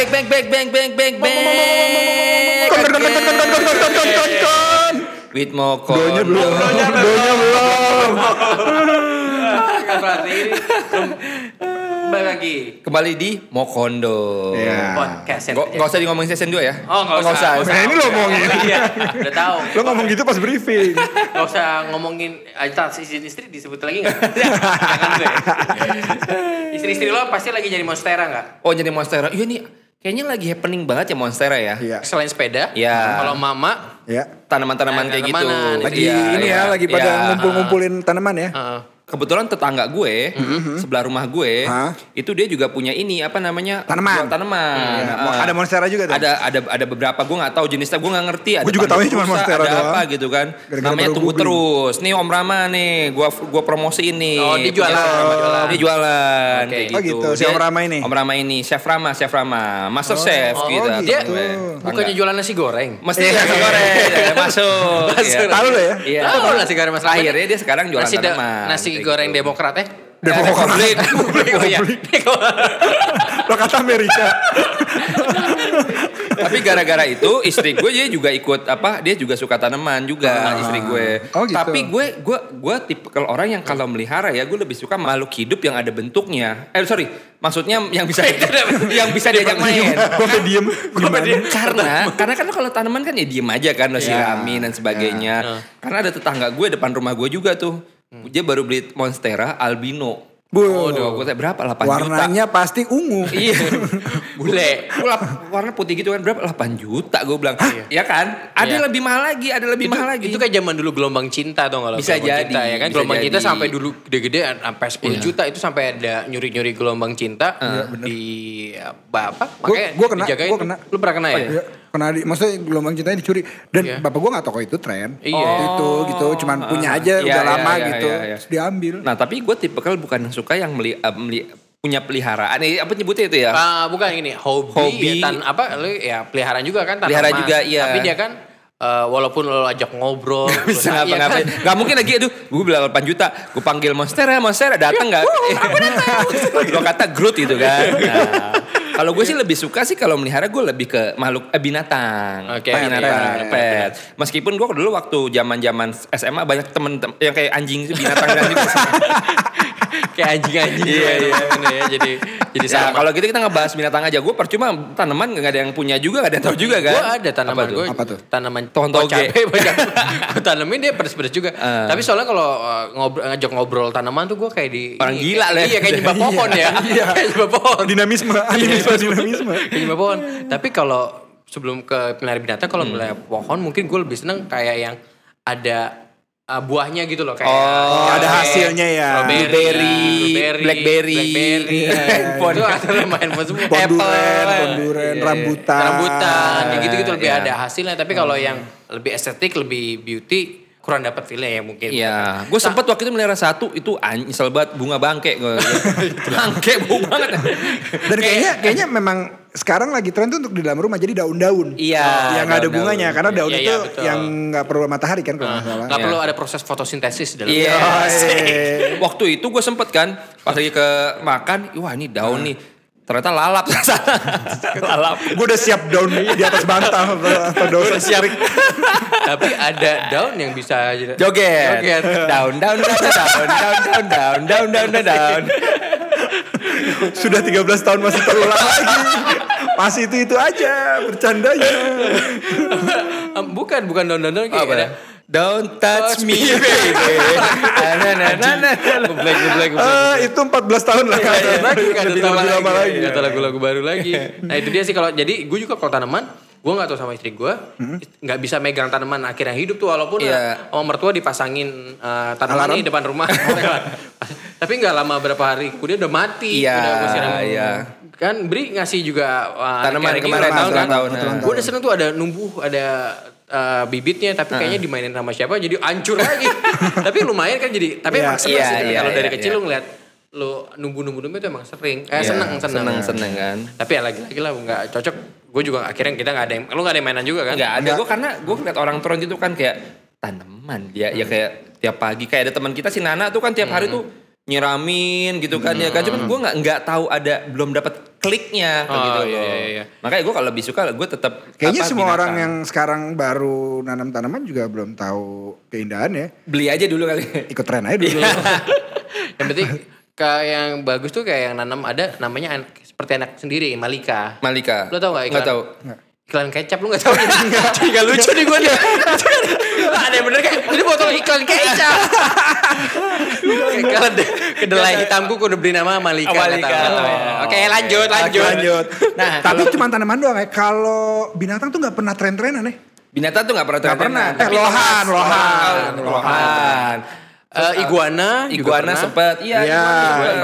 back back back back back back back. With Moko. Donya belum. Donya belum. Kan kembali lagi Kembali di Mokondo. Iya. podcast Gak, gak usah di ngomongin season 2 ya? Oh nggak usah. usah. Nah, ini lo ngomongin. Iya, udah tahu. Lo ngomong gitu pas briefing. Gak usah ngomongin Aja istri istri disebut lagi nggak? Jangan gue. Istri-istri lo pasti lagi jadi monstera nggak? Oh jadi Monstera. Iya nih kayaknya lagi happening banget ya Monstera ya. Iya. Selain sepeda, Iya. kalau mama, Ya. Tanaman-tanaman kayak gitu. Lagi Iya, ini iya. ya, lagi pada Iya. ngumpul-ngumpulin tanaman ya. uh, Kebetulan tetangga gue sebelah rumah gue Hah? itu dia juga punya ini apa namanya Tanaman. tanaman. Iya, Ah. ada monstera juga tuh. Ada ada ada beberapa gue nggak tahu jenisnya gue nggak ngerti. Ada Gua juga pandu cuma monstera ada doang. apa gitu kan. Gara-gara Namanya tunggu googling. terus. Nih Om Rama nih, gue gua promosi ini. Oh, dia jualan, Punya- jualan. Dia jualan Oke. kayak Oh, gitu. gitu, si Dia- Om Rama ini? Om Rama ini, Chef Rama, Chef Rama, Master Chef oh, gitu. gitu. dia bukannya jualan nasi goreng. Mesti nasi goreng ya, masuk. Masuk. Iya. Tahu lo ya? Iya. Tahu nasi goreng Mas. Akhirnya dia sekarang jualan tanaman. nasi kayak goreng gitu. Demokrat eh? Demokrat. Republik. Republik, oh iya. Lo kata Amerika. Tapi gara-gara itu istri gue dia juga ikut apa? Dia juga suka tanaman juga istri gue. Oh, gitu. Tapi gue gue gue tipe kalau orang yang kalau melihara ya gue lebih suka makhluk hidup yang ada bentuknya. Eh sorry, maksudnya yang bisa yang bisa diajak main. Gue sampai diem. Gimana? karena karena kan kalau tanaman kan ya diem aja kan lo siramin dan sebagainya. Karena ada tetangga gue depan rumah gue juga tuh. Dia baru beli monstera albino. Bu. Gue tanya berapa? 8 juta. Warnanya pasti ungu. Iya. Bule. Gua warna putih gitu kan berapa? 8 juta gue bilang. Iya kan? Ada Iya. lebih mahal lagi, ada lebih itu, mahal lagi. itu kayak zaman dulu gelombang cinta tuh kalau Bisa gelombang jadi, cinta ya kan bisa gelombang cinta jadi. sampai dulu gede-gede sampai 10 juta itu sampai ada nyuri-nyuri gelombang cinta di apa Gua- makanya gua kena, dijagain gua kena. lu pernah kena ya Iya, Kena di, maksudnya gelombang cintanya dicuri. Dan Iya. bapak gue gak tau kalau itu tren. Iya. Waktu itu gitu, cuman punya aja Iya, udah iya, lama iya, gitu. iya, iya. Terus diambil. Nah, tapi gue tipikal bukan yang suka yang meli, eh, meli- punya peliharaan. Eh, apa nyebutnya itu ya? Ah, bukan ini hobi, Hobi. ya, tan apa lu ya peliharaan juga kan tanaman. Pelihara juga, iya. Tapi dia kan eh, walaupun lo ajak ngobrol bisa iya ngapa-ngapain. kan? Gak mungkin lagi, aduh, gue bilang 8 juta, gue panggil Monstera, Monstera datang gak? gue kata Groot gitu kan. Nah, kalau gue sih lebih suka sih kalau melihara gue lebih ke makhluk eh, binatang, Oke, binatang, pet. pet. Meskipun gue dulu waktu zaman-zaman SMA banyak temen tem- yang kayak anjing sih binatang dan juga. kayak anjing-anjing Iya, iya. ya jadi jadi Ya, sama. kalau gitu kita ngebahas binatang aja. Gue percuma tanaman gak ada yang punya juga, gak ada yang tahu juga kan. Gue ada tanaman gue. Apa tuh? Tanaman Pohon toge. cabe. gue tanemin dia pedes-pedes juga. Ah. Tapi soalnya kalau uh, ngobrol, ngajak ngobrol tanaman tuh gue kayak di Orang ini, gila kayak- lah. Iya kayak nyembah pohon ya. Iya. Kayak nyembah pohon. Dinamisme, animisme, dinamisme. Nyembah pohon. Tapi kalau sebelum ke pelihara binatang kalau Hmm. pohon mungkin gue lebih seneng kayak yang ada uh, buahnya gitu loh kayak Oh, ada strawberry, hasilnya ya. Blueberry, blueberry, blackberry. blackberry. Iya, iya. itu ada handphone semua. Apple. ponduren, Iya. rambutan. rambutan kayak gitu-gitu lebih Iya. ada hasilnya tapi kalau yang lebih estetik lebih beauty kurang dapat feelnya ya mungkin Iya, gue sempet waktu itu melihara satu itu nyesel banget bunga bangke gue. bangke bau banget. Dan kayaknya kayaknya memang sekarang lagi tren tuh untuk di dalam rumah jadi daun-daun. Iya, yang nggak ada bunganya karena daun Iya, itu iya, yang nggak perlu matahari kan kalau nggak salah. nggak Iya. perlu ada proses fotosintesis dalam Iya. Eh, Waktu itu gue sempet kan pas lagi ke makan, wah ini daun nih. Ternyata lalap. lalap. gue udah siap daun di atas bantal atau daun siap. tapi ada daun yang bisa Joget. Joget. Daun, daun, daun, daun, daun, daun, daun, daun, daun, daun, daun. Sudah 13 tahun masih terulang lagi. Masih itu itu aja bercandanya. Bukan bukan daun daun kayak Apa ada ya? Don't touch me, baby. Nah, nah, nah, nah, nah. Geblek, geblek, geblek. Ah, itu 14 tahun lah kan. Ada lagi kan Lebih ada lebih lama lagi. Kata lagu-lagu baru lagi. Nah itu dia sih kalau jadi gue juga kalau tanaman gue nggak tahu sama istri gue nggak bisa megang tanaman akhirnya hidup tuh walaupun Iya. uh, sama mertua dipasangin uh, tanaman Alarm? di depan rumah tapi nggak lama berapa hari kemudian udah mati Iya, udah siram. iya. kan Bri ngasih juga uh, Tanaman kemarin, tahun ulang kan tahun, nah. gue udah seneng tuh ada numbuh ada uh, bibitnya tapi kayaknya dimainin sama siapa jadi hancur lagi. Tapi lumayan kan jadi tapi Iya. emang seneng Iya, sih iya, kalau dari iya, kecil iya. lu ngeliat lu numbuh-numbuh numbuh itu emang sering eh Iya, seneng seneng. seneng, seneng kan. tapi ya lagi-lagi lah nggak cocok. Gue juga akhirnya kita nggak ada yang lu nggak ada yang mainan juga kan? Enggak ada gue karena gue ngeliat orang turun itu kan kayak tanaman dia ya kayak tiap pagi. Kayak ada teman kita si Nana tuh kan tiap hari tuh nyiramin gitu kan ya kan cuman gue nggak nggak tahu ada belum dapat kliknya kayak Oh, gitu iya, loh iya, iya. makanya gue kalau lebih suka gue tetap Kayaknya apa, semua binatang. orang yang sekarang baru nanam tanaman juga belum tahu keindahannya. beli aja dulu kali Ikut tren aja dulu. Yang penting kayak yang bagus tuh kayak yang nanam ada namanya an- seperti anak sendiri Malika. Malika Lo tau gak iklan? nggak tahu Iklan kecap lu gak tau ya? Gak lucu nih gue nih. Ada yang bener kayak ini botol iklan kecap. Kalau de- kedelai hitamku gue udah beli nama Malika. Oh, Malika. ya. Oke lanjut lanjut. Lanjut. Nah Tapi cuma tanaman doang ya. Kalau binatang tuh nggak pernah tren-trenan ya. binatang tuh nggak pernah Nggak pernah. tren-trenan. Eh, lohan, lohan, Oh, lohan eh, iguana juga iguana sempet iya Iya,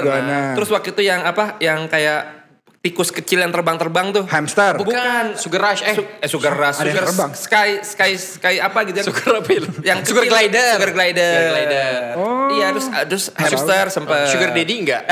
iguana. terus waktu itu yang apa yang kayak tikus kecil yang terbang-terbang tuh Hamster. Bukan, Sugar Rush eh. Su- eh sugar rush, sugar terbang. sky, sky, sky apa gitu yang Sugar apa yang Sugar kecil. glider. sugar glider, Sugar glider. Oh. iya terus terus hamster sempet Sugar daddy enggak?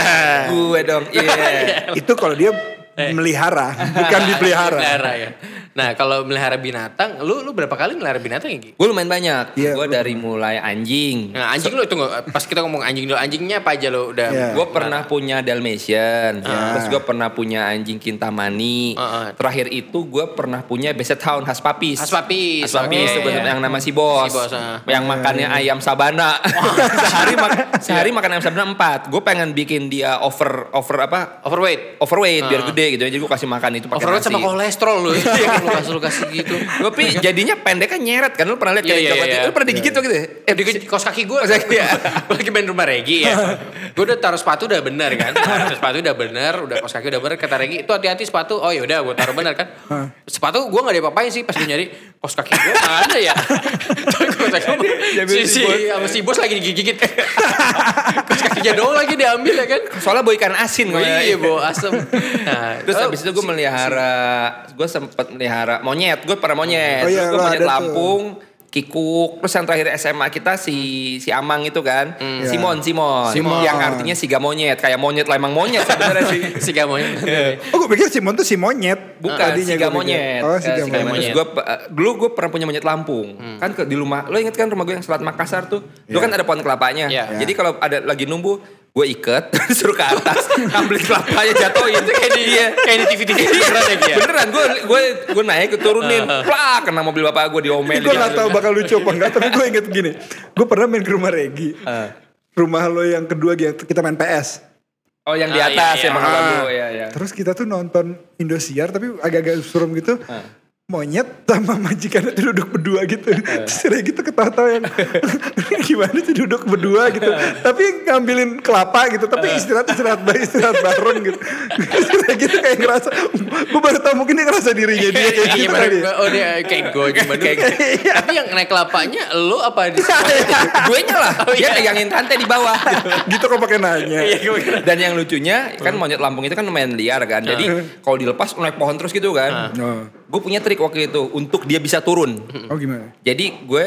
gue dong iya Itu kalau dia melihara, bukan dipelihara. Melihara ya. Nah kalau melihara binatang, lu lu berapa kali melihara binatang ya? Gue lumayan banyak Iya, gue dari mulai anjing Nah anjing lu itu pas kita ngomong anjing dulu anjingnya apa aja lu udah Iya. gue pernah punya Dalmatian, terus gue pernah punya anjing Kintamani. Ah, ah. Terakhir itu gue pernah punya Basset Hound Khas Papis. Khas Papis, Khas Papis itu bener- yang nama si bos. Si bos, ah. Yang makannya ayam sabana. sehari mak- sehari makan ayam sabana empat. Gue pengen bikin dia over over apa? overweight. Overweight biar gede gitu. Jadi gue kasih makan itu pakai nasi. sama kolesterol lu. Iya kan lu kasih gitu. Tapi jadinya pendeknya nyeret kan lu pernah lihat Iya, kayak iya, coklat iya. itu? Lu pernah digigit waktu itu? Eh di kos kaki gue Kos kaki, ya. Lagi main rumah Regi ya Gue udah taruh sepatu udah bener kan Taruh sepatu udah bener Udah kos kaki udah bener Kata Regi itu hati-hati sepatu Oh yaudah gue taruh bener kan Sepatu gue gak diapa-apain sih Pas gue nyari Kos kaki gue mana ya si, si si, bos. lagi digigit kakinya doang lagi diambil ya kan Soalnya bawa ikan asin Oh, gua. iya bawa asem Nah Terus oh, habis itu gue melihara, gue sempet melihara monyet, gue pernah monyet. Oh iya, Terus gue monyet ada tuh. Kikuk, terus yang terakhir SMA kita si si Amang itu kan, Simon, Simon, Simon. yang artinya siga monyet, kayak monyet lah emang monyet sebenarnya sih. Si gamonya Oh gue pikir Simon tuh si monyet. Bukan, Tadinya siga monyet. Oh siga siga monyet. Terus gue, dulu gue pernah punya monyet Lampung. Kan ke, di rumah, lo inget kan rumah gue yang Selat Makassar tuh? Dulu kan ada pohon kelapanya. Iya. Jadi kalau ada lagi numbuh, gue iket, suruh ke atas, ngambil kelapanya jatuhin. kayak di kayak di TV-TV beneran ya Gi, ya? Beneran gue gue gue naik turunin, plak kena mobil bapak gue diomelin. Gue gak tau bakal lucu apa enggak, tapi gue inget gini. Gue pernah main ke rumah Regi. Rumah lo yang kedua gitu, kita main PS. Oh yang di Ah, atas iya, ya iya. bang Ah. Abu, ya ya. Terus kita tuh nonton Indosiar tapi agak-agak suram gitu. Monyet sama majikannya tuh duduk berdua gitu. Terus Regi tuh ketawa-tawa yang gimana sih duduk berdua gitu. tapi ngambilin kelapa gitu. Tapi istirahat-istirahat bareng, istirahat bareng gitu. Terus Regi tuh kayak ngerasa, gue baru tau mungkin dia ngerasa dirinya dia kayak Iya gitu kali ya. oh dia kayak gue gimana Tapi yang naik kelapanya lu apa di gue nya lah, dia pegangin tante di bawah. Gitu kok pakai nanya. Iya. Dan yang lucunya kan monyet Lampung itu kan lumayan liar kan. Jadi kalau dilepas naik pohon terus gitu kan. Oh. Gue punya trik waktu itu untuk dia bisa turun. oh gimana? Jadi gue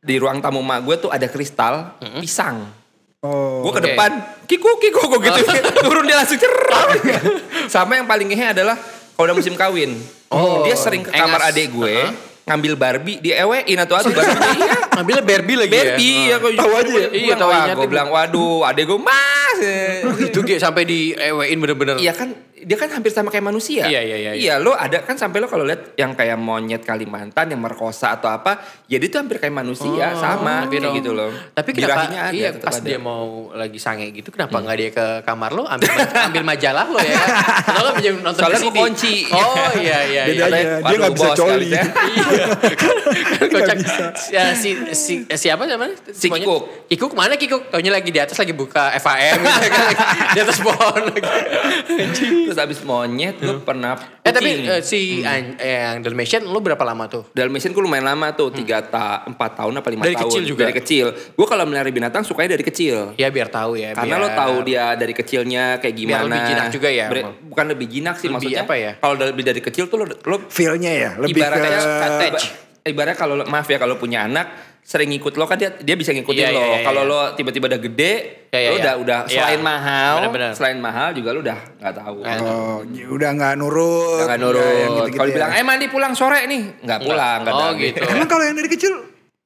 di ruang tamu mak gue tuh ada kristal pisang. Oh. Gue ke Oke. depan, kiku kiku kok gitu. Turun dia langsung cerah. Sama yang paling ngehe adalah kalau udah musim kawin. Oh, dia sering ke kamar engas. adek gue, ngambil Barbie, diewein atau atuh Barbie. iya. Ambilnya Barbie lagi Barbie ya. ya, kok Tahu aja ya? Iya, tahu aja. Gue bilang waduh, adek gue mas. Oh, Itu Gi, sampai di ewein bener-bener. Iya kan dia kan hampir sama kayak manusia. Iya, iya, iya, Iya, lo ada kan sampai lo kalau lihat yang kayak monyet Kalimantan yang merkosa atau apa, ya dia tuh hampir kayak manusia sama Tapi kayak gitu loh. Tapi kenapa Birahinya ada, iya pas ada. dia mau lagi sange gitu kenapa nggak dia ke kamar lo ambil ambil majalah lo ya? Atau lo pinjam nonton Soalnya gua kunci. Oh iya iya iya. aja, Katanya, dia nggak waduh, bisa coli. kali ya. Kocak. Ya, si, si, siapa namanya? Si? Kikuk. Kikuk mana Kikuk? Taunya lagi di atas lagi buka FAM gitu kan. di atas pohon lagi. Terus abis monyet gue pernah Eh tapi kucing. eh, si an- eh, yang Dalmatian lo berapa lama tuh? Dalmatian gue lumayan lama tuh, tiga ta, empat tahun apa lima Dari tahun. kecil juga? Dari kecil. Gue kalau melihara binatang sukanya dari kecil. Ya biar tahu ya. Karena biar... lo tahu dia dari kecilnya kayak gimana. Biar lebih jinak juga ya, Ber- bukan lebih jinak sih Lebih maksudnya. apa ya? Kalau lebih dari kecil tuh lo, lo Feel-nya ya, lebih ibarat ke kayak attach. Ibarat kalau maaf ya kalau punya anak sering ngikut lo kan dia dia bisa ngikutin Iya, lo. iya, iya, kalau iya. lo tiba-tiba udah gede, Iya, iya, lo iya. udah udah Iya. selain mahal, Benar-benar. selain mahal juga lo udah nggak tahu. Oh, udah nggak nurut. Nggak nurut. yang gitu-gitu Kalau ya. bilang, eh mandi pulang sore nih, nggak pulang. Oh, kadang. gitu. Emang kalau yang dari kecil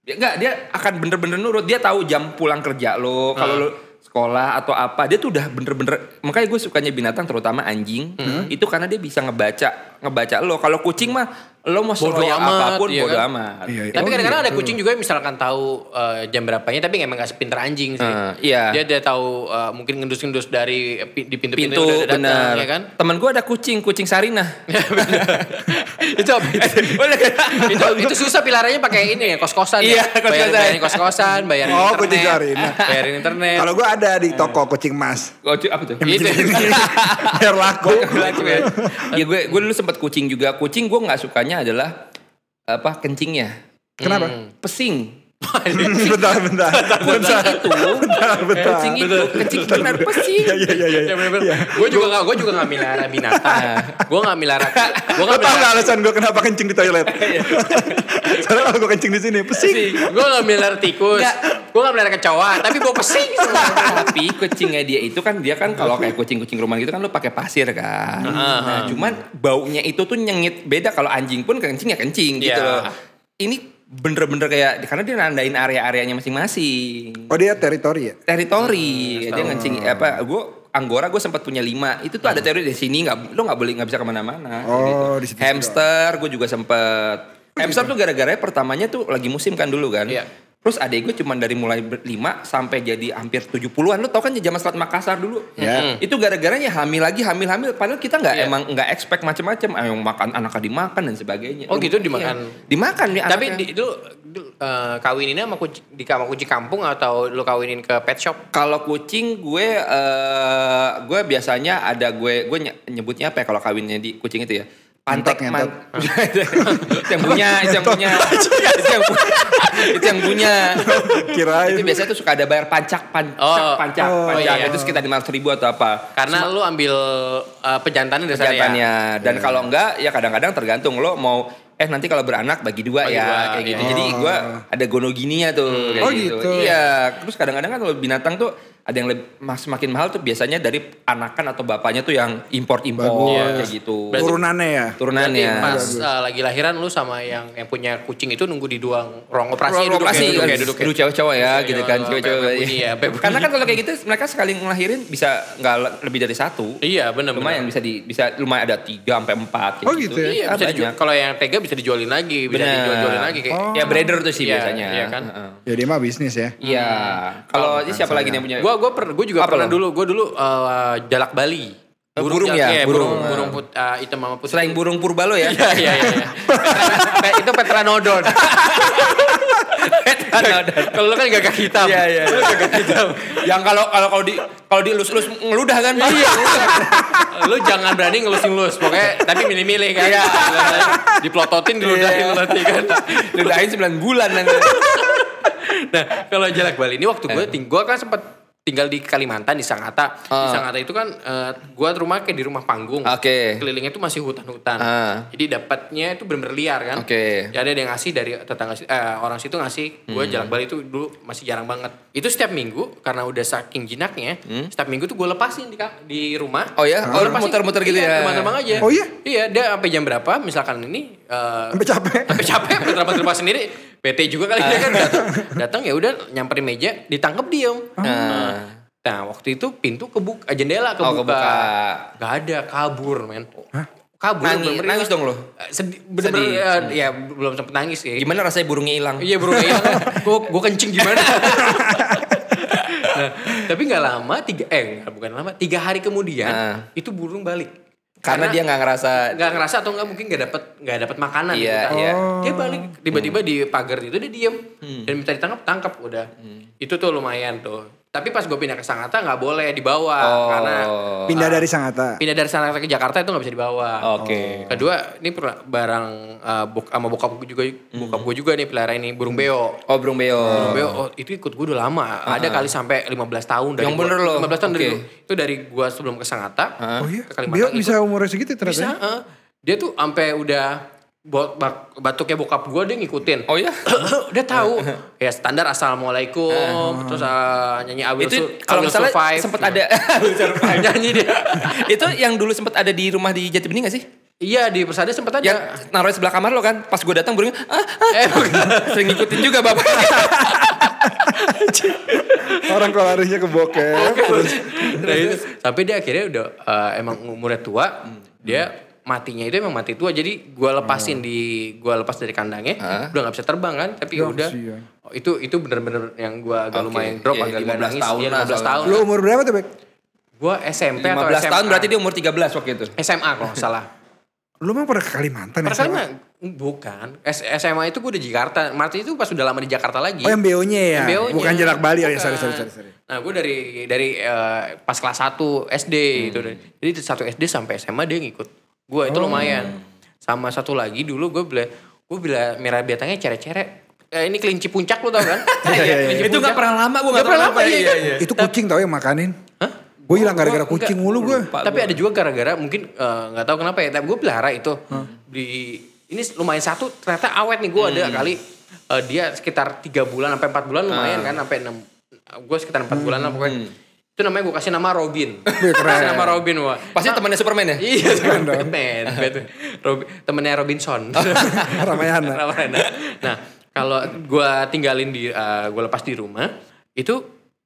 Dia, enggak, dia akan bener-bener nurut. Dia tahu jam pulang kerja lo. Kalau lo sekolah atau apa dia tuh udah bener-bener makanya gue sukanya binatang terutama anjing Hmm. itu karena dia bisa ngebaca ngebaca lo kalau kucing mah lo mau amat, apa pun iya bodo kan? amat Iya, iya. Tapi Oh, kadang-kadang ada gitu. kucing juga yang misalkan tahu eh, jam berapanya tapi emang gak sepinter anjing sih. Eh, iya. Dia dia tahu eh, mungkin ngendus-ngendus dari eh, pi- di pintu-pintu pintu udah datang bener ya kan. temen gue ada kucing kucing Sarina itu apa itu? itu, itu susah pilarannya pakai ini ya kos-kosan Iya, ya. kos-kosan. Bayar, bayarin kos-kosan, bayarin Oh, internet. kucing Sarina. Bayarin internet. Kalau gue ada di toko kucing mas. Kucing apa tuh Itu. Biar laku. ya gue gue dulu sempat kucing juga. Kucing gue nggak sukanya adalah apa kencingnya. Kenapa? pesing bentar, bentar. kucing itu. kucing itu kencing benar pesing Iya, iya, iya. Ya bener-bener. Gue juga gak, gue juga gak milara binatang. Gue gak milara, gue gak tau gak milara, alasan gue kenapa kencing di toilet? Soalnya kalau gue kencing di sini, pesing. gue gak milara tikus, gue gak milara kecoa, tapi gue pesing tapi kucingnya dia itu kan dia kan kalau kayak kucing-kucing rumah gitu kan lo pakai pasir kan. Nah cuman baunya itu tuh nyengit. Beda kalau anjing pun kencing ya kencing gitu Iya. loh. Ini bener-bener kayak karena dia nandain area-areanya masing-masing Oh dia teritori ya? teritori dia ngencing apa gue Anggora gue sempat punya lima itu tuh ada Hmm. teori di sini nggak lo nggak boleh nggak bisa ke mana-mana Oh, gitu. di situ hamster gue juga sempet hamster tuh gara-gara pertamanya tuh lagi musim kan dulu kan Iya. Terus adek gue cuman dari mulai ber- lima sampai jadi hampir 70-an lo tau kan zaman selat Makassar dulu Iya. itu gara-garanya hamil lagi hamil hamil padahal kita nggak Iya. emang nggak expect macam-macam ayo makan anaknya dimakan dan sebagainya Oh gitu, Iya. dimakan? dimakan nih Tapi anaknya. di, itu eh, kawininnya sama kucing, di sama kucing kampung atau lu kawinin ke pet shop? Kalau kucing gue eh gue biasanya ada gue gue nye- nyebutnya apa ya kalau kawinnya di kucing itu ya pantek Ngentot, man, itu yang punya itu yang punya. Itu yang punya. Itu yang punya. Kirain. itu biasanya tuh suka ada bayar pancak pancak Oh. pancak. Oh, pancak. iya. itu sekitar lima ribu atau apa. Karena lu ambil eh, pejantannya dari sana ya? kegiatannya dan kalau enggak ya kadang-kadang tergantung. Lo mau eh nanti kalau beranak bagi dua Bagi ya dua, kayak gitu. iya. jadi gue ada gonogininya tuh kayak Oh, gitu. gitu. iya. Terus kadang-kadang kan kalau binatang tuh ada yang lebih semakin mahal tuh biasanya dari anakan atau bapaknya tuh yang import import Bagus. kayak gitu Berarti- Turunannya ya? Berarti turunannya pas eh, lagi lahiran lu sama yang yang punya kucing itu nunggu di ruang ruang operasi Ruang duduk operasi ya, duduk kan, ya, duduk ya. dulu cewek-cewek ya Iya, gitu kan cewek-cewek ya, karena kan kalau kayak gitu mereka sekali ngelahirin bisa nggak le- lebih dari satu Iya benar lumayan bisa di bisa lumayan ada tiga sampai empat kayak Oh, gitu ya? Iya, bisa dijual. Kalau yang tega bisa dijualin lagi, bisa Bener. dijual-jualin lagi kayak. Oh. ya breeder tuh sih Iya, biasanya iya kan? Heeh. Ya dia mah bisnis ya. Iya. Kalau ini siapa lagi nih yang punya? Gua gua per, gua juga Apa pernah lo? dulu, gua dulu eh, jalak Bali. Eh, burung jalak- ya? Iya, Burung. burung burung put, eh, hitam sama putih. Selain burung purba lo ya? Iya iya iya. iya. Petra- itu Petranodon. Kalau lu kan gagak hitam. Iya iya. Lu gagak hitam. yang kalau kalau kalau di kalau dielus-elus ngeludah kan? Iya. lu jangan berani ngelus-ngelus. Pokoknya tapi milih-milih kan. Iya. Diplototin diludahin Iya. nanti kan. Ludahin 9 bulan nanti. Nah, kalau jalak Bali ini waktu gue ting kan sempat tinggal di Kalimantan di Sangatta. Di Ah. Sangatta itu kan eh, gua rumah kayak di rumah panggung. Oke. Kelilingnya itu masih hutan-hutan. Ah. Jadi dapatnya itu bener-bener liar kan. Oke. Ya ada yang ngasih dari tetangga eh, orang situ ngasih. Gue Hmm. jalak Bali itu dulu masih jarang banget. Itu setiap minggu karena udah saking jinaknya, setiap minggu tuh gue lepasin di di rumah. Hmm. Oh ya? Gua Oh, lepasin. muter-muter gitu Iya, ya? Terbang-terbang aja. Oh iya? Iya, dia sampai jam berapa misalkan ini eh, Sampai capek. sampai capek berapa rumah sendiri PT juga kali dia kan datang datang ya udah nyamperin meja ditangkap diem Nah. nah waktu itu pintu kebuka eh, jendela Oh, kebuka kebuka. Gak ada kabur men kabur Nangis- bener-bener nangis hilang. dong lo? Eh, sedih bener-bener Sedih. ya, ya belum sempet nangis ya Gimana rasanya burungnya hilang? iya bro iya gue gue kencing gimana nah, tapi nggak lama tiga eh bukan lama tiga hari kemudian Ah. itu burung balik Karena dia nggak ngerasa nggak ngerasa atau nggak mungkin nggak dapat nggak dapat makanan Iya, gitu. kan. iya. dia balik tiba-tiba di pagar itu dia diem. Dan minta ditangkap tangkap udah. Itu tuh lumayan tuh tapi pas gue pindah ke Sangatta nggak boleh dibawa Oh. karena Pindah dari Sangatta. pindah dari Sangatta ke Jakarta itu nggak bisa dibawa Oke. kedua ini barang uh, bok sama bokap gue juga bokap gue juga nih pelihara ini burung beo Oh, burung beo. Burung beo oh, itu ikut gue udah lama ada kali sampai 15 tahun dari Yang gua- bener loh. 15 tahun dari Oke. gua. itu dari gua sebelum ke Sangatta Oh iya? ke Kalimantan bisa ikut- umurnya segitu ternyata. bisa eh. dia tuh sampai udah bak- batuknya bokap gue dia ngikutin. Oh ya? dia tahu. Ya standar assalamualaikum. Terus uh, nyanyi I will, itu kalau will misalnya survive. sempat ada nyanyi dia. Itu yang dulu sempat ada di rumah di Jati Bening gak sih? iya di persada sempat ada. Yang naruh di sebelah kamar lo kan. Pas gue datang burungnya ah, ah, eh sering ngikutin juga bapak. Orang kalau larinya ke bokep. terus nah itu. Sampai dia akhirnya udah eh, emang umurnya tua dia matinya itu emang mati tua jadi gua lepasin di gua lepas dari kandangnya Hah? udah nggak bisa terbang kan tapi Ya, udah. Oh, itu itu bener-bener yang gua agak Oke, lumayan drop iya, agak 15 nangis tahun Iya, lah 15 soalnya. tahun lu umur berapa tuh, Bek? gua SMP 15 atau SMA tahun berarti dia umur 13 waktu itu. SMA kalau salah Lu emang pernah ke Kalimantan ya? Perasaan mah bukan S- SMA itu gue udah di Jakarta Martin itu pas udah lama di Jakarta lagi Oh yang BO-nya ya? Yang BO-nya. Bukan jarak Bali. Oh ya, sorry, Bukan. sorry, sorry. sorry. Nah gue dari dari eh, pas kelas 1 SD gitu. Jadi satu SD sampai SMA dia ngikut. Gue itu lumayan. Sama satu lagi dulu gue bila gue bila merah biatanya cere-cere. Eh, ini kelinci puncak lu tau kan? Iya, iya, iya. Itu gak pernah lama gue Nggak gak pernah lama, iya, iya. Itu kucing tau yang makanin? Hah? Gue hilang gara-gara kucing mulu gue. Tapi ada juga gara-gara mungkin eh, nggak tahu kenapa ya. Tapi gue pelihara itu di ini lumayan satu ternyata awet nih gue ada kali eh, dia sekitar tiga bulan sampai empat bulan lumayan kan sampai enam gue sekitar empat bulan lah pokoknya. Itu namanya gue kasih nama Robin. kasih nama Robin wah. Pasti temannya Superman ya? Iya, Batman. Batman. Robin, temennya Robinson. Ramayana. Ramayana. Nah, kalau gue tinggalin di, gue lepas di rumah, itu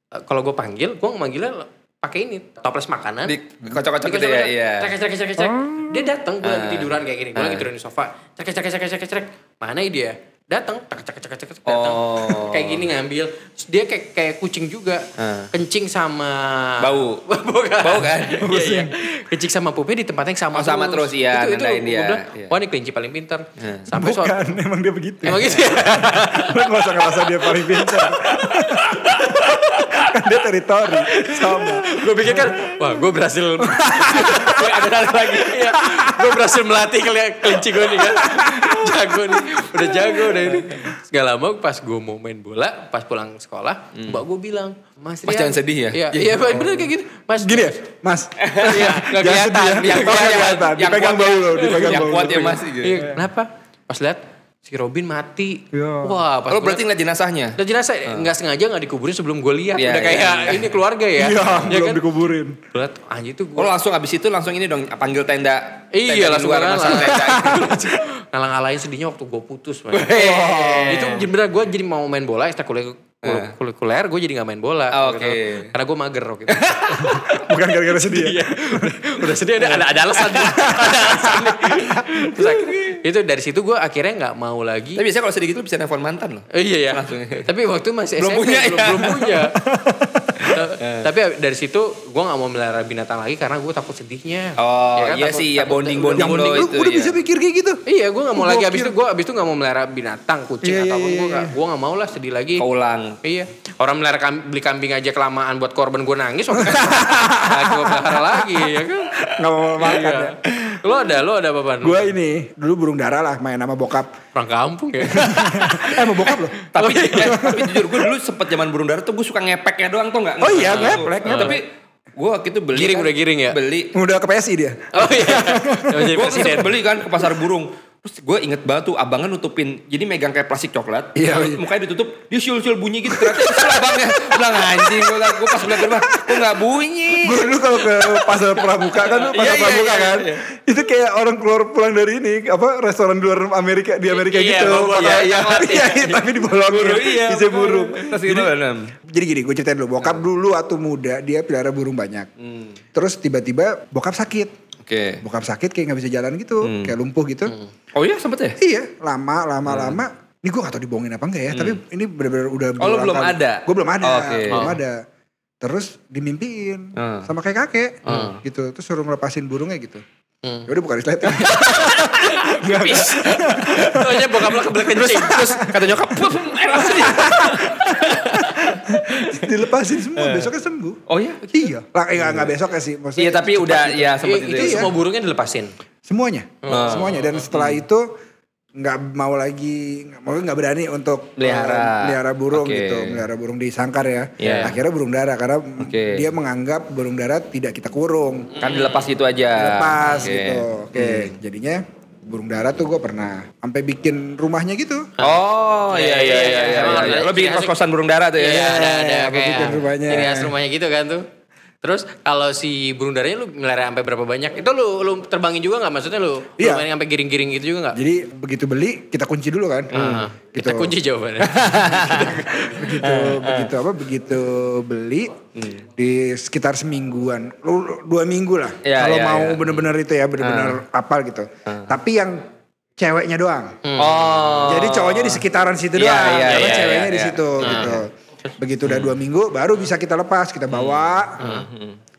eh, kalau gue panggil, gue manggilnya pakai ini toples makanan. Di kocok-kocok gitu ya, iya. Cek, cek, cek, cek, cek. Dia datang, gue lagi Ah. tiduran kayak gini. Gue lagi Ah. tiduran di sofa. Cek, cek, cek, cek, cek, cek. Mana dia? Datang, cek, cek, cek, cek, datang. Oh. Kayak gini ngambil. Terus Dia kayak kayak kucing juga. Ah. Kencing sama Bau. Bukan. Bau kan? Iya, iya. Kencing sama pupnya di tempat yang sama Oh, sama terus, iya, Itu, itu dia, bilang, iya. wah ini kelinci paling pintar. Iya. Sampai soal Bukan, emang dia begitu. Emang gitu ya? Lu gak usah ngerasa dia paling pintar. kan dia teritori. Sama. gue pikir kan, wah gue berhasil. Ada ada lagi. Iya. Gue berhasil melatih keli- kelinci gue nih kan. Jago nih. Udah jago udah ini. Gak lama pas gue mau main bola, pas pulang sekolah, mbak gue bilang, Mas Mas, Rian. jangan sedih ya? Iya, iya bener kayak gitu. Mas, Gini ya, Mas. Iya, nggak Jangan kelihatan. ya. Yang kuat ya, kelihatan. yang Dipegang bau ya. lo, dipegang Yang bau kuat ya Mas. Iya, kenapa? Pas lihat si Robin mati. Iya. Wah, pas Lo gua berarti ngeliat jenazahnya? Dan jenazah nggak sengaja nggak dikuburin sebelum gue lihat. Iya, Udah iya, kayak iya. ini keluarga ya. Iya, Ya belum kan? dikuburin. Lihat anjir tuh Oh gue. lo langsung abis itu langsung ini dong panggil tenda. Iya tenda langsung luar ngalah. masang tenda. Ngalang-ngalahin sedihnya waktu gue putus. man. Weh. Itu bener gue jadi mau main bola ekstrakurikuler. Gue jadi gak main bola. Ah, oke. Gitu. Karena gue mager waktu itu. Bukan gara-gara sedih ya. Iya. udah sedih ada ada, ada alasan. ada alasan. Terus akhirnya, itu dari situ gue akhirnya nggak mau lagi. Tapi biasanya kalau sedih gitu bisa nelfon mantan loh. Oh, iya ya. Langsung. Tapi waktu masih Belum SMP, punya belum, ya? belum punya. Ta- Tapi dari situ gue nggak mau melihara binatang lagi karena gue takut sedihnya. Oh, kan, iya takut- sih, ya takut- bonding-bonding udah lo itu, udah iya. bisa pikir kayak gitu? Iya, gue nggak mau lagi. Abis itu gue abis itu nggak mau melihara binatang, kucing ataupun iya, gue nggak gue nggak mau lah sedih lagi. Keulang. Iya, orang melihara kam- beli kambing aja kelamaan buat korban gue nangis. Lagi gue pelihara lagi, ya kan? Gak mau makan Iya. ya. Lo ada, lo ada apa Pan? Gue ini, dulu burung dara lah main sama bokap. orang kampung ya. eh sama bokap loh. Tapi, eh, tapi jujur gue dulu sempet zaman burung dara tuh gue suka ngepeknya doang tuh nggak? Oh iya, ngeplek, nggak- Tapi gue waktu itu beli Giring kan, udah giring ya? Beli. Udah ke PSI dia. oh iya, Gue beli kan ke pasar burung. Terus gue inget banget tuh abangnya nutupin, jadi megang kayak plastik coklat. Iya, iya. Mukanya ditutup, dia siul-siul bunyi gitu. Ternyata itu abangnya. Bilang anjing, gue gue pas bilang ke rumah, kok gak bunyi? Gue dulu kalau ke pasar pramuka kan tuh pasar Iya, iya, pramuka iya, kan. iya. Itu kayak orang keluar pulang dari ini apa restoran di luar Amerika di Amerika Iya, gitu. Iya, iya, coklat, iya, iya, tapi dibolongin. iya. Bisa burung. Terus kan. Jadi gini, gue ceritain dulu. Bokap dulu waktu muda dia pelihara burung banyak. Terus tiba-tiba bokap sakit. Oke. Bokap sakit kayak nggak bisa jalan gitu, kayak lumpuh gitu. Oh iya sempet ya? Iya, lama, lama, lama. Ini gue gak tau dibohongin apa enggak ya, tapi ini bener-bener udah Oh, lu belum kali. ada? Gue belum ada, Oke. belum Oh. ada. Terus dimimpiin Hmm. sama kayak kakek, Hmm. gitu. Terus suruh ngelepasin burungnya gitu. Hmm. Ya udah bukan slide. Soalnya bokap lo kebelet kencing. Terus kata nyokap, "Pup, air apa sih?" Dilepasin semua, besoknya sembuh. Oh iya? Iya, lah eh, nggak nggak besok ya sih, maksudnya. Iya tapi udah gitu. ya sempet itu itu. Iya. semua burungnya dilepasin. Semuanya, Hmm. semuanya. Dan setelah itu nggak mau lagi, nggak mau nggak berani untuk Melihara. eh, melihara burung Oke. gitu, melihara burung di sangkar ya. Iya. Akhirnya burung dara karena Oke. dia menganggap burung dara tidak kita kurung, Kan dilepas gitu aja. lepas Oke. gitu. Oke, jadinya burung dara tuh gue pernah sampai bikin rumahnya gitu. Oh iya iya iya. iya, Emang iya. ada Lo bikin ciri khas- kos-kosan burung dara tuh ya? Iya, ada ada kayak bikin rumahnya. ciri khas rumahnya gitu kan tuh. Terus kalau si burung darahnya lu melihara sampai berapa banyak? Itu lu lu terbangin juga nggak? Maksudnya lu, Iya. lu main sampai giring-giring gitu juga nggak? Jadi begitu beli kita kunci dulu kan. Ah, Gitu. Kita kunci jawabannya. begitu begitu apa begitu beli di sekitar semingguan lu dua minggu lah Iya, kalau iya, mau iya. bener-bener itu ya bener-bener apal gitu tapi yang ceweknya doang Oh. jadi cowoknya di sekitaran situ Iya, doang iya, karena iya, ceweknya iya, di iya. situ gitu begitu udah dua minggu baru bisa kita lepas kita bawa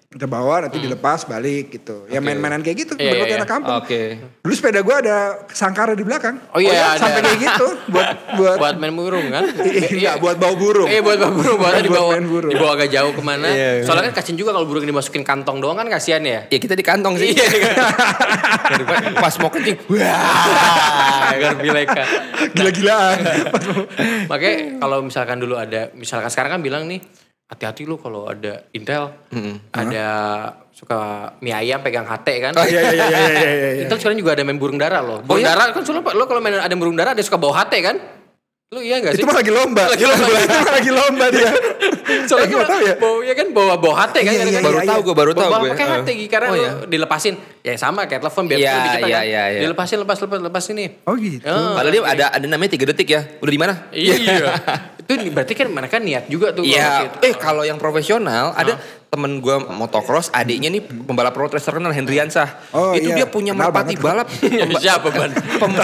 kita bawa nanti dilepas balik gitu ya main-mainan kayak gitu Iya, berbagai iya, anak kampung Oke. dulu sepeda gua ada sangkara di belakang Oh iya, ada. sampai kayak gitu buat buat buat main burung kan? Iya, buat bau burung. Iya buat bawa burung, buat dibawa, main burung. dibawa agak jauh ke mana. Iya, iya. Soalnya kan kasian juga kalau burung dimasukin kantong doang kan kasihan ya. Ya kita di kantong sih. Iya, iya. Pas mau kencing. Wah, garbi leka. Gila-gilaan. Makanya kalau misalkan dulu ada, misalkan sekarang kan bilang nih, hati-hati lu kalau ada intel, ada suka mie ayam pegang HT kan. Oh iya iya iya iya iya. iya. Intel sekarang juga ada main burung dara loh. Burung iya? dara kan soalnya lo kalau main ada burung dara ada suka bawa HT kan? Lu iya gak sih? Itu mah lagi lomba. Lagi lomba. itu mah lagi lomba dia. Soalnya nggak tahu ya. Bawa, ya kan bawa bawa HT kan. Iya, iya, Baru iya, tahu iya. gue, baru tahu bawa gue. pakai HT karena Oh, lu iya. dilepasin. Ya sama kayak telepon biar Iya, lebih cepat iya, kan. iya, iya. Dilepasin lepas lepas lepas ini. Oh gitu. Ah. Padahal dia ada ada namanya tiga detik ya. Udah di mana? Iya. itu berarti kan mereka niat juga tuh. Iya. gitu. Eh kalau yang profesional ada temen gue motocross, adiknya nih pembalap road racer terkenal Hendriansah. Oh, itu iya. dia punya Kenal merpati banget. balap. Pemba- Siapa, Ban? pem-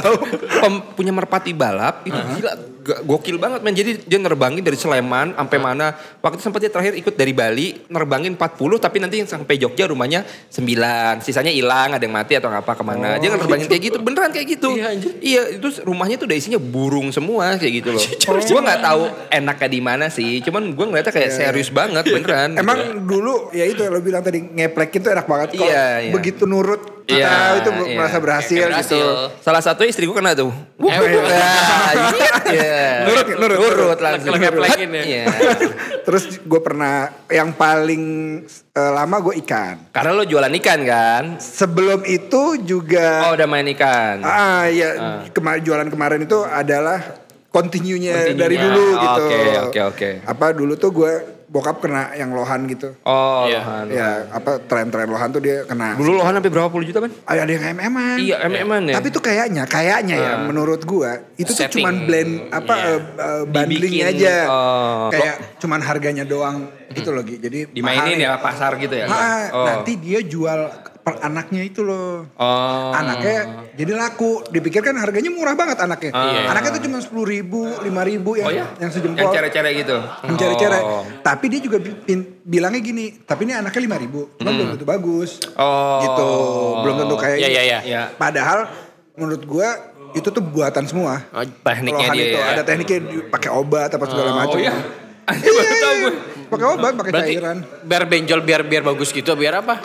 pem- punya merpati balap itu gila ga- gokil banget men. Jadi dia nerbangin dari Sleman sampai mana. Waktu sempat dia terakhir ikut dari Bali nerbangin 40 tapi nanti yang sampai Jogja rumahnya 9. Sisanya hilang, ada yang mati atau apa ke mana. dia nerbangin kayak gitu, beneran kayak gitu. Iya. Iya, itu rumahnya tuh udah isinya burung semua kayak gitu loh. Gue nggak tahu enaknya di mana sih. Cuman gue ngeliatnya kayak serius banget beneran. gitu. Dulu ya itu lo bilang tadi ngeplekin tuh enak banget. Iya, iya. begitu nurut kita Iya, itu iya. merasa berhasil, Kayak gitu. berhasil. Salah satu istri gue kena tuh. Wuh, nah, iya. Nurut, nurut, nurut langsung. Ngeplekin ya. Iya. Terus gue pernah yang paling eh, lama gue ikan. Karena lo jualan ikan kan? Sebelum itu juga Oh udah main ikan. ah ya kema- jualan kemarin itu adalah continue-nya Continue-nya. dari dulu Oh, gitu. oke, oke, oke. Apa dulu tuh gue bokap kena yang lohan gitu. Oh, Iya. Lohan. Ya, apa tren-tren lohan tuh dia kena. Dulu Lohan sampai berapa puluh juta kan? ada yang MM-an. Iya, MM-an ya. Tapi tuh kayaknya, kayaknya ya menurut gua itu tuh cuman blend apa Iya. eh, eh, bundling Dibikin, aja. oh. Kayak cuman harganya doang gitu loh Gi. Jadi Dimainin mahal ya pasar gitu ya? Ah, Oh. nanti dia jual per anaknya itu loh. Oh. Anaknya jadi laku. Dipikir kan harganya murah banget anaknya. Iya. Anaknya tuh cuma sepuluh ribu, lima ribu yang Oh ya? yang Yang sejempol. cere-cere gitu? yang cere-cere. Oh. Tapi dia juga bilangnya gini, tapi ini anaknya lima ribu, belum tentu bagus. Oh. Gitu, belum tentu kayak. Iya, iya, iya. Ya. Padahal menurut gua itu tuh buatan semua. Oh, Tekniknya Lohan dia itu ya? ada tekniknya pakai obat apa segala macam. Oh iya? Iya, iya, iya. gue. Pakai obat, pakai cairan. biar benjol biar biar bagus gitu biar apa?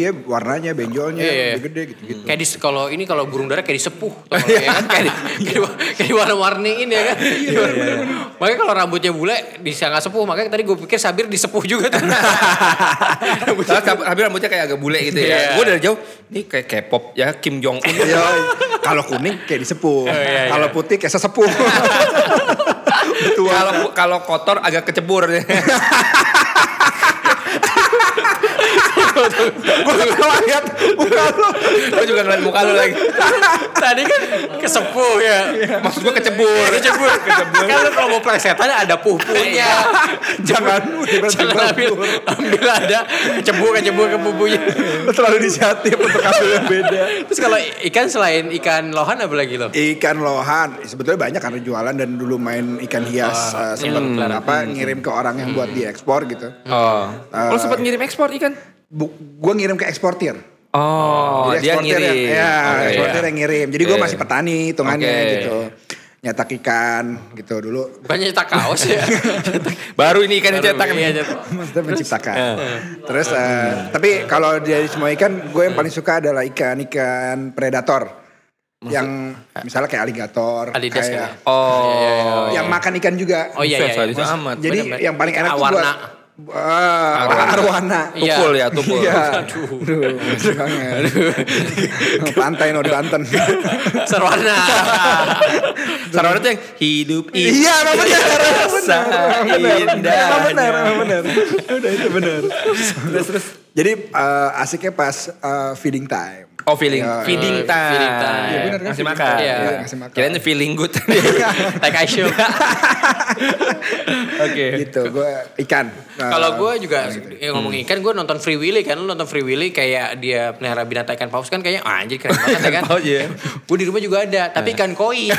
Iya, warnanya, benjolnya, Iya, iya. lebih gede gitu-gitu. Kayak di kalau ini kalau burung dara kayak disepuh tuh, kalau ya kan kayak di, kayak, kayak diwarna-warniin ya kan. Makanya kalau rambutnya bule bisa nggak sepuh, makanya tadi gue pikir Sabir disepuh juga tuh. Tapi tapi rambutnya kayak agak bule gitu Iya. ya. Gue dari jauh, ini kayak K-pop ya Kim Jong Un. Iya, kalau kuning kayak disepuh, iya, iya. kalau putih kayak sesepuh. Kalau kalau kotor agak kecebur. Gue lihat muka lu. gue juga ngeliat muka lu lagi. tadi kan kesepuh ya. Maksud gue kecebur. Kecebur. Kan lu kalau mau plesetan ada pupunya. Jangan tiba-tiba Jangan ambil, ambil ada kecebur kecebur ke pupunya. Lu terlalu inisiatif untuk ambil yang beda. Terus kalau ikan selain ikan lohan apa lagi lo? Ikan lohan sebetulnya banyak karena jualan dan dulu main ikan hias eh, sempat apa ngirim ke orang yang buat diekspor gitu. Oh. Lo sempat ngirim ekspor ikan? Gue ngirim ke eksportir. Oh, Jadi dia eksportir ngirim. yang, ya, Oke, eksportir iya. yang ngirim. Jadi gue Oke. masih petani hitungannya Oke. gitu. Nyetak ikan gitu dulu. Bukannya cetak kaos ya? Baru ini ikan dicetak Iya, nih. cetak. Maksudnya menciptakan. Terus eh, tapi kalau dari semua ikan, gue yang paling suka adalah ikan-ikan predator. Yang misalnya kayak aligator, Adidas kayak ya? Oh. yang makan ikan juga. Oh iya iya. Iya. Jadi Bener-bener. yang paling enak tuh Warna. Buat Ah, arwana. Iya. Tupul ya, tupul. Iya. Aduh. Aduh. Pantai no di Banten. Sarwana. Sarwana tuh yang hidup Iya, emang benar. Emang benar. Emang benar. indah. Emang benar. Udah itu benar. Terus terus. Jadi eh, asiknya pas eh, feeding time. Oh feeling, Iya. feeding Eh, time. feeding time. Iya, bener kan, Ngasih feeding makan. time. Iya. Iya, ngasih makan. Kirain feeling good. like I should. Oke. Gitu, gue ikan. Kalau gue juga ya, ngomong ikan, gue nonton Free Willy kan, lu nonton Free Willy kayak dia pelihara binatang ikan paus kan kayaknya ah, anjir keren banget ya kan. paus, iya. gue di rumah juga ada, tapi ikan koi.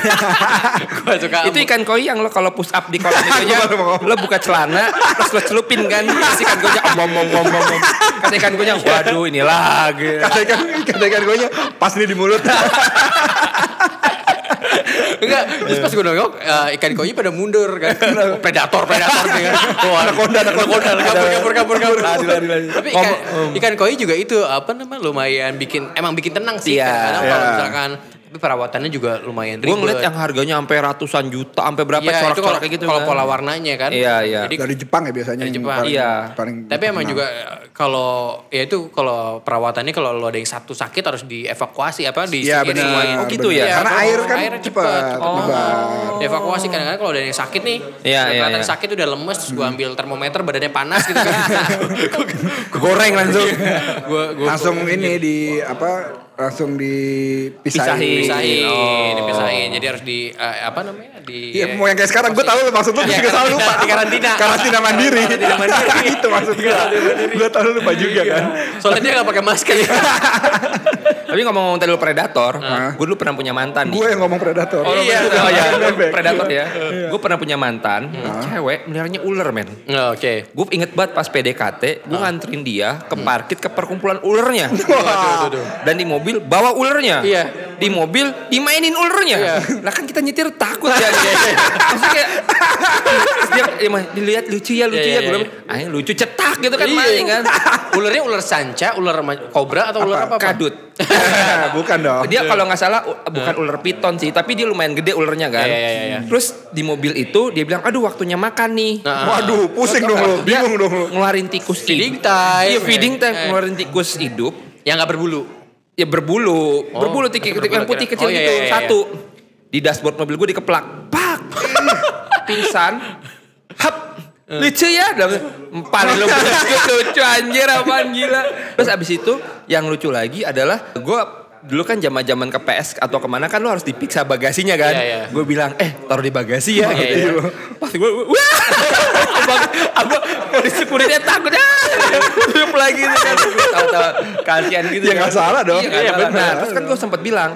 gue suka. Itu ikan koi yang lo kalau push up di kolam itu ya, lo buka celana terus lo celupin kan terus ikan koinya om om om om om om. kata ikan koinya waduh ini lagi Kata ikan, kata ikan gue pas ini di mulut. Enggak, terus pas gue nongok eh, ikan koi pada mundur kan. predator, predator kan. Wah, Anaconda, anaconda. kabur, kabur, kabur, kabur. Tapi ikan, ikan koi juga itu apa namanya lumayan bikin emang bikin tenang sih. Iya. Kadang kalau Iya. misalkan tapi perawatannya juga lumayan gue ribet. ngeliat yang harganya sampai ratusan juta sampai berapa Iya, itu kalau corak-corak kayak gitu kalau kan. pola warnanya kan. Iya, iya. Jadi Dari Jepang ya biasanya. Dari Jepang. paling- Iya. paling Tapi emang juga eh, kalau ya itu kalau perawatannya kalau lo ada yang satu sakit harus dievakuasi apa di Iya benar. semuanya. Oh, gitu ya? Karena kalau air kan airnya cepat. cepet. Oh. Dievakuasi kadang-kadang kalau ada yang sakit nih, Iya, iya, kelihatan iya. sakit udah lemes, gue ambil termometer badannya panas gitu kan. goreng langsung gue gue langsung ini di apa langsung dipisahin. Pisahin. pisahin, Oh. dipisahin. Jadi harus di eh, apa namanya? Di Iya, mau yang kayak sekarang gue tahu maksud lu Iya, juga selalu lupa. karantina, di karantina. Karantina mandiri. Karantina mandiri. itu maksud gue. Gue tahu lu lupa juga kan. Soalnya dia gak pakai masker ya. tapi ngomong-ngomong tadi lu predator gue dulu pernah punya mantan nih Gue yang ngomong predator. Oh, Iya, iya, oh, ya, Bebek. predator ya. Gue pernah punya mantan, cewek meliharanya ular men. Oh, Oke. Gue inget banget pas PDKT, gue nganterin dia ke parkir ke perkumpulan ulernya. Wah. Dan di mobil bawa ulernya. Iya. Di mobil dimainin ulernya. Iya. Lah kan kita nyetir takut ya. Maksudnya kayak terus dia ya, mah, dilihat lucu ya lucu Iya, ya. iya, Gue bilang, ah lucu cetak gitu kan Iya. maling kan. Ularnya ular sanca, ular kobra atau ular apa? apa? Kadut. Bukan dong. Dia kalau nggak salah bukan ular piton sih, tapi dia lumayan gede ulernya kan. Iya, iya, iya, iya. Terus di mobil itu dia bilang, aduh waktunya makan nih. Nah, Waduh, pusing dong lu. Dia Bingung dong lu. ngeluarin tikus Feeding hidup. time. Iya feeding time Eh. ngeluarin tikus hidup. yang gak berbulu. Ya berbulu, Oh, berbulu tikus berbulu yang putih kecil Oh, iya, gitu. iya, iya. satu. Di dashboard mobil gue dikeplak, pak, pingsan, hap, lucu ya, dalam paling lu. Lucu anjir apaan gila. Terus abis itu yang lucu lagi adalah gue dulu kan zaman zaman ke PS atau ke mana kan lu harus dipiksa bagasinya kan. Iya, iya. Gue bilang eh taruh di bagasi ya Iya, gitu. iya. Pas gue wah, abang, abang polisi kurirnya takut ya, Tutup lagi gitu kan. Tahu-tahu kasihan gitu. Ya, nggak salah dong. Iya, Iya, salah. benar. Nah, terus kan gue sempat bilang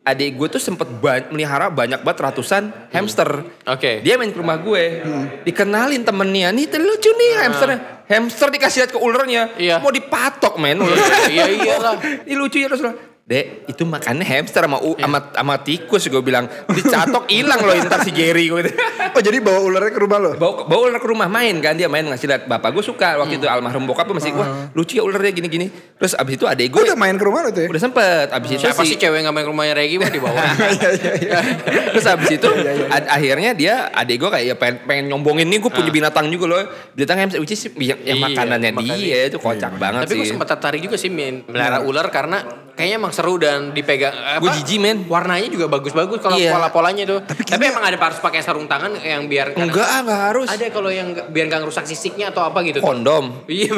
adik gue tuh sempet ba- melihara banyak banget ratusan hamster. Oke. Dia main ke rumah gue, dikenalin temennya, nih lucu nih hamsternya. Hamster dikasih lihat ke ulernya, Iya. mau dipatok men ulernya. Iya, iyalah. Ini lucu ya terus Dek, itu makannya hamster sama u- sama, sama tikus gue bilang. Dicatok hilang loh ntar si Jerry gue. Oh jadi bawa ularnya ke rumah lo? bawa bawa ular ke rumah main kan dia main ngasih lihat bapak gue suka waktu itu almarhum bokap masih wah lucu ya ularnya gini gini terus abis itu adek gue Gue udah main ke rumah lo tuh ya? udah sempet abis itu Siapa si- sih cewek gak main ke rumahnya Regi mah di bawah? Terus habis itu ad- akhirnya dia adik gue kayak ya pengen, pengen nyombongin nih gue punya binatang juga loh. Binatang hamster which is yang, yang Iya, makanannya makan dia itu kocak banget Tapi gue sih. sempat tertarik juga sih main melihara ular karena kayaknya emang seru dan dipegang apa, Gue jijik, men. Warnanya juga bagus-bagus kalau Iya. pola-polanya tuh. Tapi, emang ada harus pakai sarung tangan yang biar Enggak, ah, enggak harus. Ada kalau yang biar gak ngerusak sisiknya atau apa gitu. Kondom. Iya,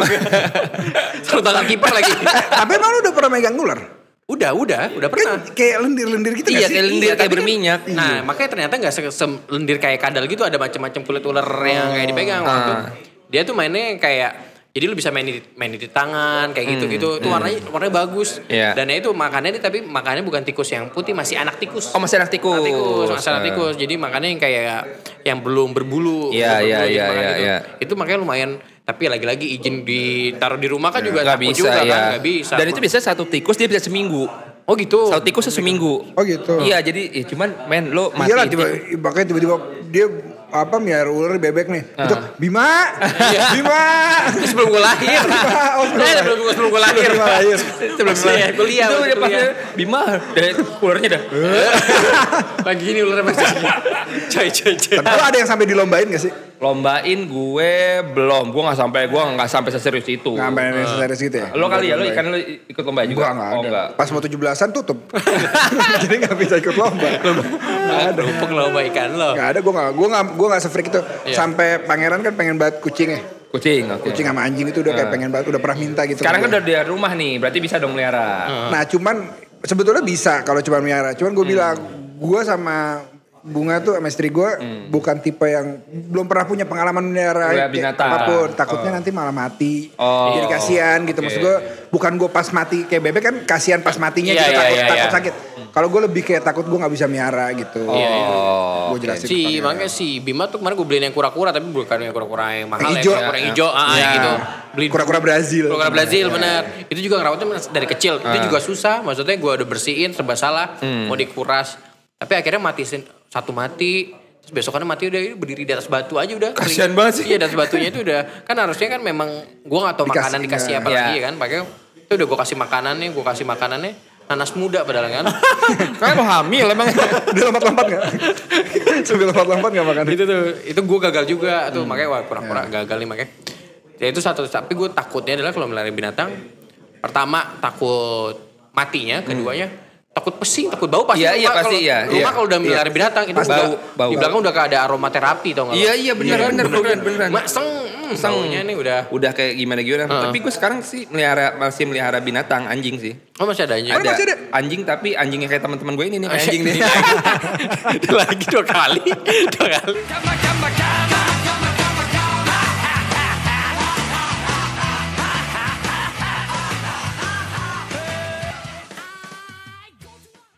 sarung tangan kiper lagi. Tapi emang lu udah pernah megang ular? udah, udah, udah pernah. Kan kayak lendir-lendir gitu Iya, kayak lendir, kayak tapi kan- berminyak. Nah, makanya ternyata nggak se- se- lendir kayak kadal gitu ada macam-macam kulit ular yang kayak dipegang waktu. Ah. Dia tuh mainnya kayak jadi lu bisa main di main di tangan kayak gitu gitu. Itu warnanya warnanya bagus. Hmm, Iya. Dan itu makannya tapi makannya bukan tikus yang putih masih anak tikus. Oh masih anak tikus. Anak tikus, masih anak tikus. Jadi makannya yang kayak yang belum berbulu. Iya, belum iya, berbulu, iya, iya, itu. iya. Itu makanya lumayan tapi lagi-lagi izin ditaruh di rumah kan juga Gak takut bisa juga ya. kan, nggak bisa. Dan itu biasanya satu tikus dia bisa seminggu. Oh gitu. Satu tikus seminggu. Oh gitu. Iya jadi ya, cuman men lo mati. Iya lah tiba, makanya tiba-tiba dia apa miara ular bebek nih. Itu Bima, Bima. Itu sebelum gue lahir. Oh, sebelum Eh, lahir. sebelum gue sebelum gue lahir. Sebelum lahir. sebelum saya kuliah. Itu pas. Bima, dah ularnya dah. Lagi gini ular masih. Coy coy coy. Tapi ada yang sampai dilombain gak sih? Lombain gue belum, gue nggak sampai gue nggak sampai seserius itu. Nggak sampai yang serius gitu ya? Lo kali ya, lo ikan lo ikut lomba juga? Enggak oh, ada. enggak. Pas mau 17-an tutup. Jadi gak bisa ikut lomba. Gak ada. Kerupuk lomba ikan lo. Gak ada, gue gak, gue gak, gue gak se-freak itu. Iya. Sampai pangeran kan pengen banget kucing ya. Kucing, oke. Kucing sama anjing itu udah kayak Ah. pengen banget, udah pernah minta gitu. Sekarang kan udah di rumah nih, berarti bisa dong melihara. Nah cuman sebetulnya bisa kalau cuma miara. Cuman Hmm. gue bilang gue sama bunga tuh sama istri gue bukan tipe yang belum pernah punya pengalaman melihara binatang. apa pun. Takutnya nanti malah mati. Oh. Jadi kasihan gitu. Maksud gue bukan gue pas mati kayak bebek kan kasihan pas matinya Iya, gitu iya, takut, iya, takut iya. sakit. Kalau gue lebih kayak takut gue nggak bisa miara gitu. Oh, Gue jelasin. Si makanya si Bima tuh kemarin gue beliin yang kura-kura tapi bukan yang kura-kura yang mahal Yang ya, hijau. kura-kura yang hijau, ah, Ya. gitu. Beliin Kura-kura Brazil. Kura-kura Brazil Ya. bener. Itu juga ngerawatnya dari kecil. Itu juga susah. Maksudnya gue udah bersihin serba salah, mau dikuras. Tapi akhirnya mati satu mati. Terus besokannya mati udah berdiri di atas batu aja udah. Kasian banget sih. Iya, di atas batunya itu udah kan harusnya kan memang gue gak tau makanan dikasih apa ya. lagi kan. Makanya itu udah gue kasih makanannya, gue kasih makanannya nanas muda padahal kan. Kan lo hamil emang. Dia lompat-lompat gak? Sambil lompat-lompat gak makan? itu tuh itu gue gagal juga tuh makanya wah pura-pura gagal nih makanya ya itu satu tapi gue takutnya adalah kalau melihara binatang pertama takut matinya keduanya takut pesing takut bau pasti Iya, iya, pasti, kalau- iya, rumah iya. kalau udah melihara binatang itu Pasti. Bau, bau. di belakang udah kayak ada aromaterapi tau gak Iya, iya, bener, bener, beneran, beneran. mak seng hmm, Seng. baunya nih udah Udah kayak gimana gimana. Heeh. Tapi gue sekarang sih melihara masih melihara binatang anjing sih. oh masih ada aja Ada, masih ada. anjing tapi anjingnya kayak teman-teman gue ini nih kayak anjing nih. lagi dua kali dua kali